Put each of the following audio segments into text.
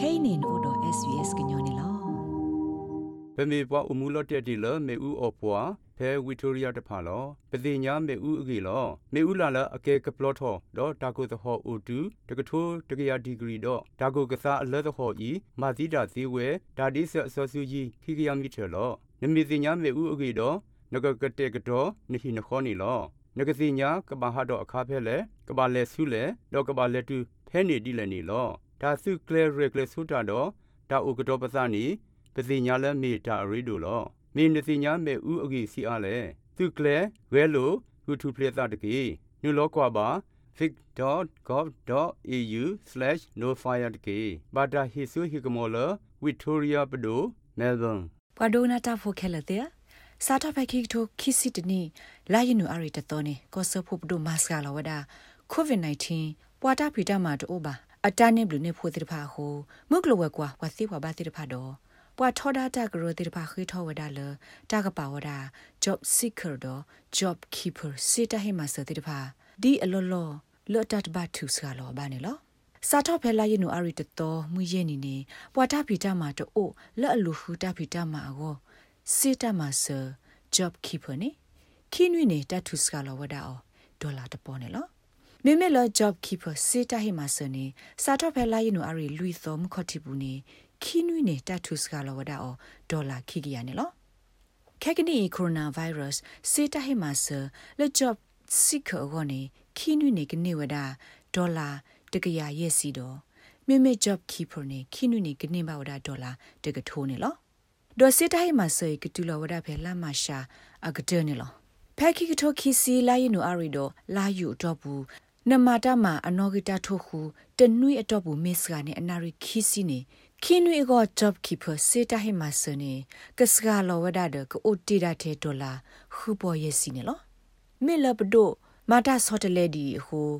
kainin odo svs gnyone lo ပမေပွားအမှုလတက်တီလမေဦးအော်ပွားဖဲဝီတိုရီယာတဖာလောပတိညာမေဦးအကေလောမေဦးလာလာအကဲကပလော့ထောဒေါ်တာကိုသဟောအိုတူတကထိုးတကရာဒီဂရီဒေါ်တာကိုကစားအလက်သဟောဤမာသီတာဇီဝဲဒါဒီဆအစောစုကြီးခိကရမီထေလောနမီတိညာမေဦးအကေဒေါ်နဂကတဲ့ကတော်နိဟိနခောနီလောနဂစီညာကဘာဟာတော့အခါဖဲလေကဘာလဲဆုလေတော့ကဘာလဲတူဖဲနေတိလည်းနေလော ဒါစုကလဲရကလဲဆုတာတော့ဒါဥကတော်ပစနီပစီညာလဲမေတာရီဒိုလောမေနစီညာမေဥအဂီစီအားလဲသူကလဲဝဲလိုဟူထူပလက်တာတကေနူလောကွာပါ vic.gov.au/nofire တကေဘာတာဟီဆူဟီကမောလဝီတိုရီယာပဒိုမဲလ်ဘန်ပဒိုနာတာဖိုခဲလတဲ့စာထဖိုက်ခိတိုခိစီတနီလာယနူအရီတတော်နေကောဆဖို့ပဒိုမတ်စကလာဝဒါ covid-19 ပွာတာဖီတာမာတိုဘာ အတန်းနေဘလူနေဖိုတိတဖာဟိုမုကလဝကွာဝစီဝဘာတိတဖာတော့ပွာထောဒတာဂရိုတိတဖာခိထောဝဒါလတာကပါဝဒါ job seeker တော့ job keeper စေတဟိမဆတိတဖာဒီအလောလောလောတတ်ဘတ်သူစကလောဘာနေလောစာတော့ဖဲလာရင်နူအရီတတော်မူရဲ့နေနေပွာတာဖီတာမာတော့လက်အလူဖူတာဖီတာမာအောစေတမဆာ job keeper နေခိနွိနေတတ်သူစကလောဝဒါအောဒေါ်လာတပေါ်နေလော မေမေလော job keeper စေတဟိမဆနေစာတော့ဖဲလာရင်နူအရီလူသောမခတိဘူးနေခိနွိနေတတ်ထုစကလောဝဒါအောဒေါ်လာခိကရနေလောခက်ကနီကိုရိုနာဗိုင်းရပ်စ်စေတဟိမဆလေ job seeker ကိုနေခိနွိနေကနေဝဒါဒေါ်လာတကရရဲ့စီတော့မေမေ job keeper နေခိနွိနေကနေပါဝဒါဒေါ်လာတကထိုးနေလောဒေါ်စေတဟိမဆကတူလောဝဒါဖဲလာမရှာအကဒနေလောဖက်ခိကထိုခီစီလာယနူအရီဒိုလာယူတော့ဘူး နမတာမအနော်ဂီတာထိုခုတနွိအတော့ဘူးမစ်ကနေအနာရီခီစီနေခင်းနွေက job keeper စေတဟိမဆနေကစကလောဝဒဒကိုတီဒါတဲ့ဒေါ်လာခူပေါ်ရစီနေလောမေလပဒိုမာတာဆော့တလေဒီဟို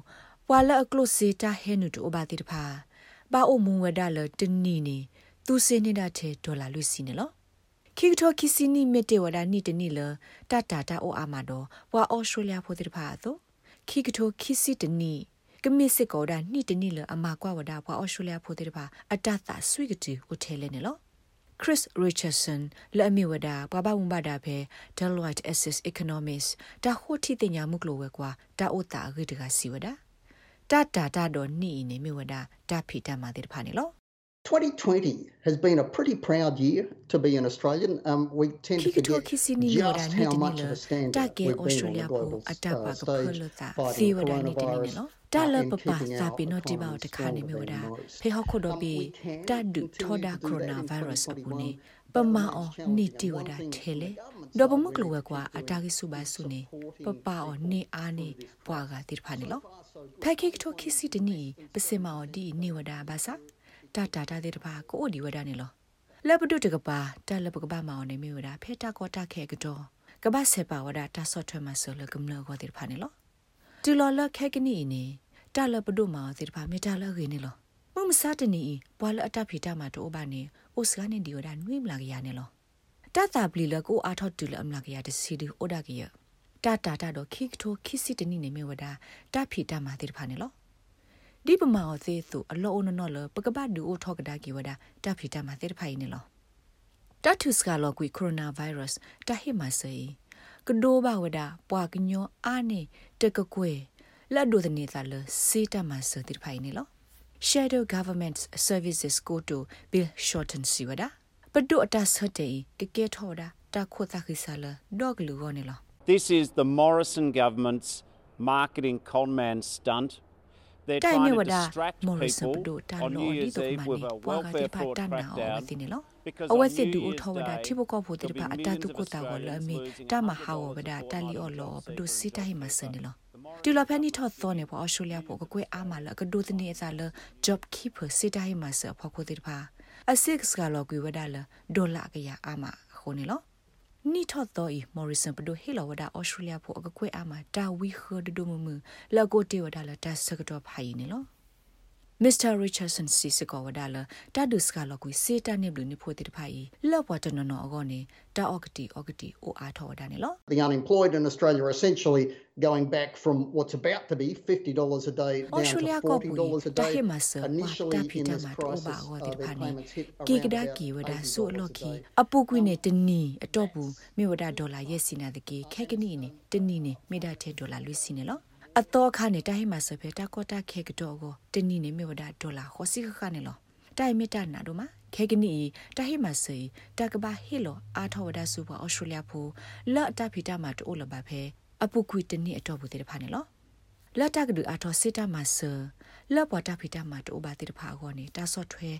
ပွာလအကလုစေတာဟဲနုတိုဘာတိတဖာဘာအိုမုံဝဒလတနီနေသူစင်းနေတာတဲ့ဒေါ်လာလွစီနေလောခိကထောခိစီနီမီတေဝဒနီတနီလတတာတာအိုအာမတော်ဘွာအော်စတြေးလျဖိုတိတဖာသော ခိကထောခိစီတနီကမစ်စစ်ကောဒါနိတနိလအမကွာဝဒါဖွာအော်စတြေးလျဖိုတဲ့ပါအတသာဆွေကတူကိုထဲလဲနေလော Chris Richardson လက်အမီဝဒါပပဝုံဘာဒါဖဲ Deloitte Assess Economics တာဟိုတီတင်ညာမှုကလိုဝဲကွာတာအိုတာအဂိတကစီဝဒါတာတာတာတော့နိနေမြဝဒါတာဖီတမှာတဲ့ဖာနေလော 2020 has been a pretty proud year to be an Australian. Um, we tend to forget just how much of a standout we've been on the global uh, stage fighting coronavirus uh, တာလပပစာပိနိုတိဘောတခါနေမျိုးဒါဖေဟခုဒဘီတဒုထောဒါကိုရိုနာဗိုင်းရပ်စ်အပူနေပမာအောနီတီဝဒါထဲလေဒဘမကလဝကွာအတာကိစုပါစုနေပပအောနေအားနေပွာကတိဖာနေလောဖက်ကိကတိုခီစီတနီပစမအောဒီနေဝဒါဘာသာ တာတာတာတဲ့တပါကိုဒီဝဒနေလောလက်ပတုတကပါတာလပကပါမောင်နေမိဝဒဖေတာကောတာခဲကတော့ကဘာဆေပါဝဒတာဆော့ထွဲမှာဆိုလကမလကောတဲ့ဖာနေလောတူလော်လခဲကနီနေတာလပတုမောင်တဲ့တပါမေတာလခေနေလောမမစားတနီပွာလအတဖီတာမှာတော့ဘာနေအိုစကနေဒီဝဒနွိမလာကရနေလောတတာပလီလကိုအာထော့တူလအမလာကရတစီဒီအိုဒါကရတာတာတာတော့ခိကထိုခိစီတနီနေမေဝဒတဖီတာမှာတဲ့တဖာနေလော ဒီပမာအသေးသူအလောအနနော်လပကပတ်ဒူအိုထောက်ကဒါကီဝဒတာဖီတာမသေတဖိုင်နေလောတတုစကလောကွီကိုရိုနာဗိုင်းရပ်စ်တဟိမဆေကဒိုဘဝဒပွာကညောအာနေတကကွေလက်ဒိုတနေသလစေတမဆတိဖိုင်နေလော Shadow Government Services go to Bill Shorten siwada ပဒုအတဆတဲ့ကကေထောဒါတခုသခိဆာလဒေါဂလူဂောနေလော This is the Morrison government's marketing conman stunt တိုင်မြဝဒမော်ရစပဒိုတာနော်ဒီတော့မနီပွားကတိပါတနာအောတင်နော်အဝစစ်ဒူထောဝဒတိဘကောဖို့တိပါအတတုကုတာကိုလမီတမဟာဝဒတလီအော်လောဘဒုစီတိုင်းမစနေလောတူလဖန်နီထော့သောနေပေါ်အော်စတြေးလျပေါ်ကကွေအားမလကဒိုတနေအစားလ job keeper စီတိုင်းမစဖောက်ဖို့တိပါအစစ်စကလောကွေဝဒါလဒေါ်လာကရအားမခုန်နေလော နီထော့တော့ဤမော်ရီဆန်ပဒိုဟီလောဝဒါအော်စတြေးလျဖို့အကွဲအားမှာတာဝီခဒဒိုမမလကိုတေဝဒါလတတ်စကတော့ဖိုင်နေလော Mr. Richardson စီစကောဝဒါလတာဒုစကလကွေစေတာနေဘလူနေဖိုတိတဖိုင်လော့ပွားတနနော်အကောနေတာအော့ကတီအော့ကတီအိုအားထောဝဒါနေလော The unemployed in Australia are essentially going back from what's about to be $50 a day down Australia to $40 a day initially in this crisis uh, their payments hit around about $80 a day အပုကွေနဲ့တနီအတော့ဘူးမြေဝဒဒေါ်လာရဲ့စီနာတကေခဲကနီနဲ့တနီနဲ့မိဒါတဲ့ဒေါ်လာလွှစီနေလော အတော့ခါနဲ့တိုင်းမှာစဖဲတာကောတာခဲကတော့ကိုတနီနေမြေဝဒဒေါ်လာခေါ်စီခါနေလောတိုင်မီတာနာတို့မှာခဲကနီတဟိမဆေတကဘာဟီလိုအာထောဝဒဆူပါဩစတြေးလျဖိုလော့တဖီတာမှာတိုးလဘဖဲအပုကွေတနီအတော့ဘူးတဲ့ဖာနေလောလတ်တကဒူအာထောစစ်တာမဆာလော့ပေါ်တာဖီတာမှာတိုးပါတဲ့ဖာကောနေတာဆော့ထွဲ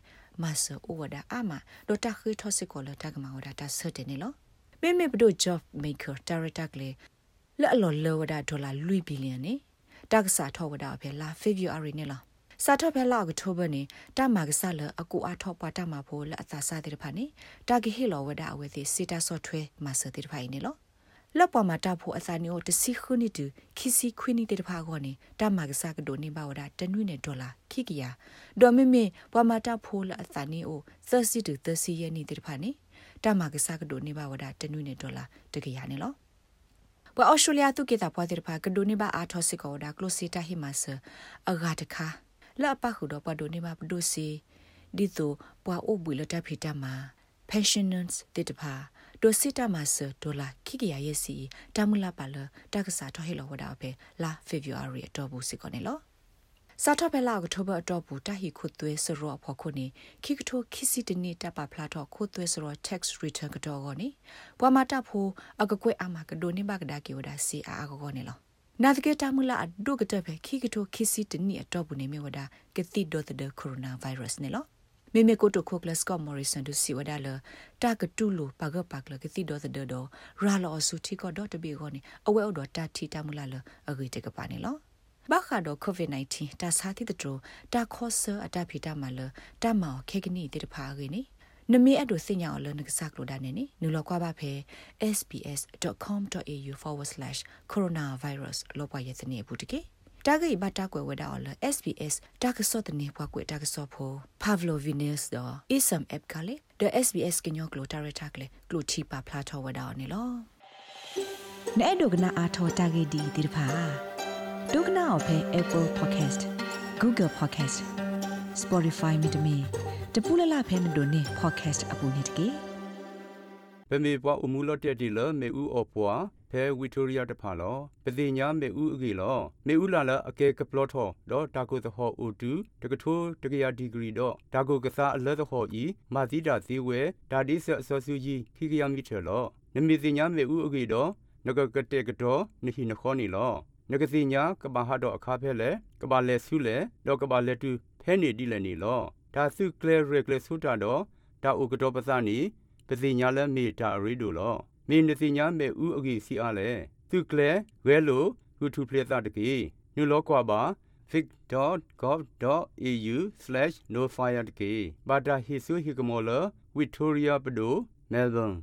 မဆာအိုဝဒအာမဒိုတာခိထောစစ်ကောလတကမဝဒတာဆတ်တယ်နေလောမေမေဘဒို job maker director ကလေ လော်လော်လောဝဒဒေါ်လာလွိဘီလီယံနေတက်ဆာထောဝဒအဖေလာ February နေလားစာထဖဲလောက်တိုဘနေတမကဆလအကူအထောပွားတမဖို့လက်အသာစားတဲ့ဖာနေတာဂီဟီလောဝဒအဝဲစီစီတာဆော့ထွဲမဆတဲ့ဖာနေလောလော့ပေါ်မှာတဖို့အစာနီကိုတစီခုနီတူခီစီခွီနီတဲ့ဖာကောနေတမကဆကဒိုနေပါဝဒတနွိနေဒေါ်လာခိကီယာဒေါ်မမေပွားမှာတဖို့လက်အစာနီကို30တူ30ရဲ့နေတဲ့ဖာနေတမကဆကဒိုနေပါဝဒတနွိနေဒေါ်လာတကရနေလော ဘအော်စတြေးလျသူကေတာပွားတဲ့ဖာကဒိုနေပါအာထောစစ်ကောဒါကလိုစီတာဟီမဆအဂါတခါလာပခုတော့ပဒိုနေပါပဒိုစီဒီတိုပွာအိုဘူလတာဖီတာမာ pensioners တေတဖာဒိုစီတာမဆဒေါ်လာခိကရရဲ့စီတမလာပါလတက္ကစာထောဟေလောဝဒါပဲလာ February အတော့ဘူးစီကောနေလော စာထဘဲလာကထိုဘအတော့ဘူးတဟိခုသွဲစရောဖို့ခုနေခိကထိုခိစီတနေတပဖလာတော့ခုသွဲစရော tax return ကတော့ကောနေဘွာမတာဖိုအကကွဲအမကဒိုနေဘကဒါကေဝဒါစီအာကောနေလောနာတကေတာမူလာအဒုကတပဲခိကထိုခိစီတနေအတော့ဘူးနေမြဝဒါကတိဒိုတဒကိုရိုနာဗိုင်းရပ်စ်နေလောမေမေကိုတိုခိုကလစကောမော်ရီဆန်ဒူစီဝဒါလတာကတူလိုပါကပါကလကတိဒေါ်တဲ့ဒေါ်ရာလောဆူတီကောဒေါ်တဘီကိုနေအဝဲအော်ဒေါ်တာတီတာမူလာလအဂိတကပါနေလော ဘာခါတော့ covid-19 တာစားတိတတိုတာခောဆာအတဖီတာမလတာမောခေကနီတိတဖာဂိနေနမီအဒိုစညာအလနကစားကလိုဒါနေနီနူလောကွာပါဖဲ sbs.com.au/coronavirus လောပွားရဲ့စနေဘူးတကေတာဂိဘတာကွယ်ဝဒါအော်လ SBS တာကဆော့တနေပွားကွယ်တာကဆော့ဖို Pavlovinis တော့ ism app ကလေ the SBS ကညောကလိုတာရတာကလေကလိုချီပါဖလာထောဝဒါအော်နေလောနဲ့ဒုကနာအာထောတာဂိဒီဒီဖာ ဒုကနာအဖဲ Apple Podcast Google Podcast Spotify မြေတမီတပူလလဖဲမတို့နေ podcast အပူနေတကေပမေပွားအမှုလတ်တဲ့ဒီလမေဦးအပွားဖဲဝီတိုရီယာတဖာလောပတိညာမေဦးအကေလောမေဦးလာလအကေကပလော့ထောတော့တာကိုသဟောအိုတူတကထိုးတကရာဒီဂရီတော့တာကိုကစားအလက်သဟောဤမာသီတာဇီဝဲဒါဒီဆအစောစုကြီးခိကရမီထေလောနမေတိညာမေဦးအကေတော့နဂကတဲ့ကတော့နိဟိနခောနီလော နဂစီညာကဘာဟာတော့အခါဖဲလေကဘာလဲဆုလေတော့ကဘာလဲတူဖဲနေတိလည်းနေလောဒါစုကလေရကလေဆုတာတော့ဒါဥကတော့ပစနီပစီညာလဲမေတာရီတို့လောမေနစီညာမေဥအဂီစီအားလေသူကလေဝဲလိုဂူထူပလက်တာတကေနူလောကွာပါ vic.gov.au/nofire တကေဘာတာဟီဆူဟီကမောလ Victoria ပဒို Melbourne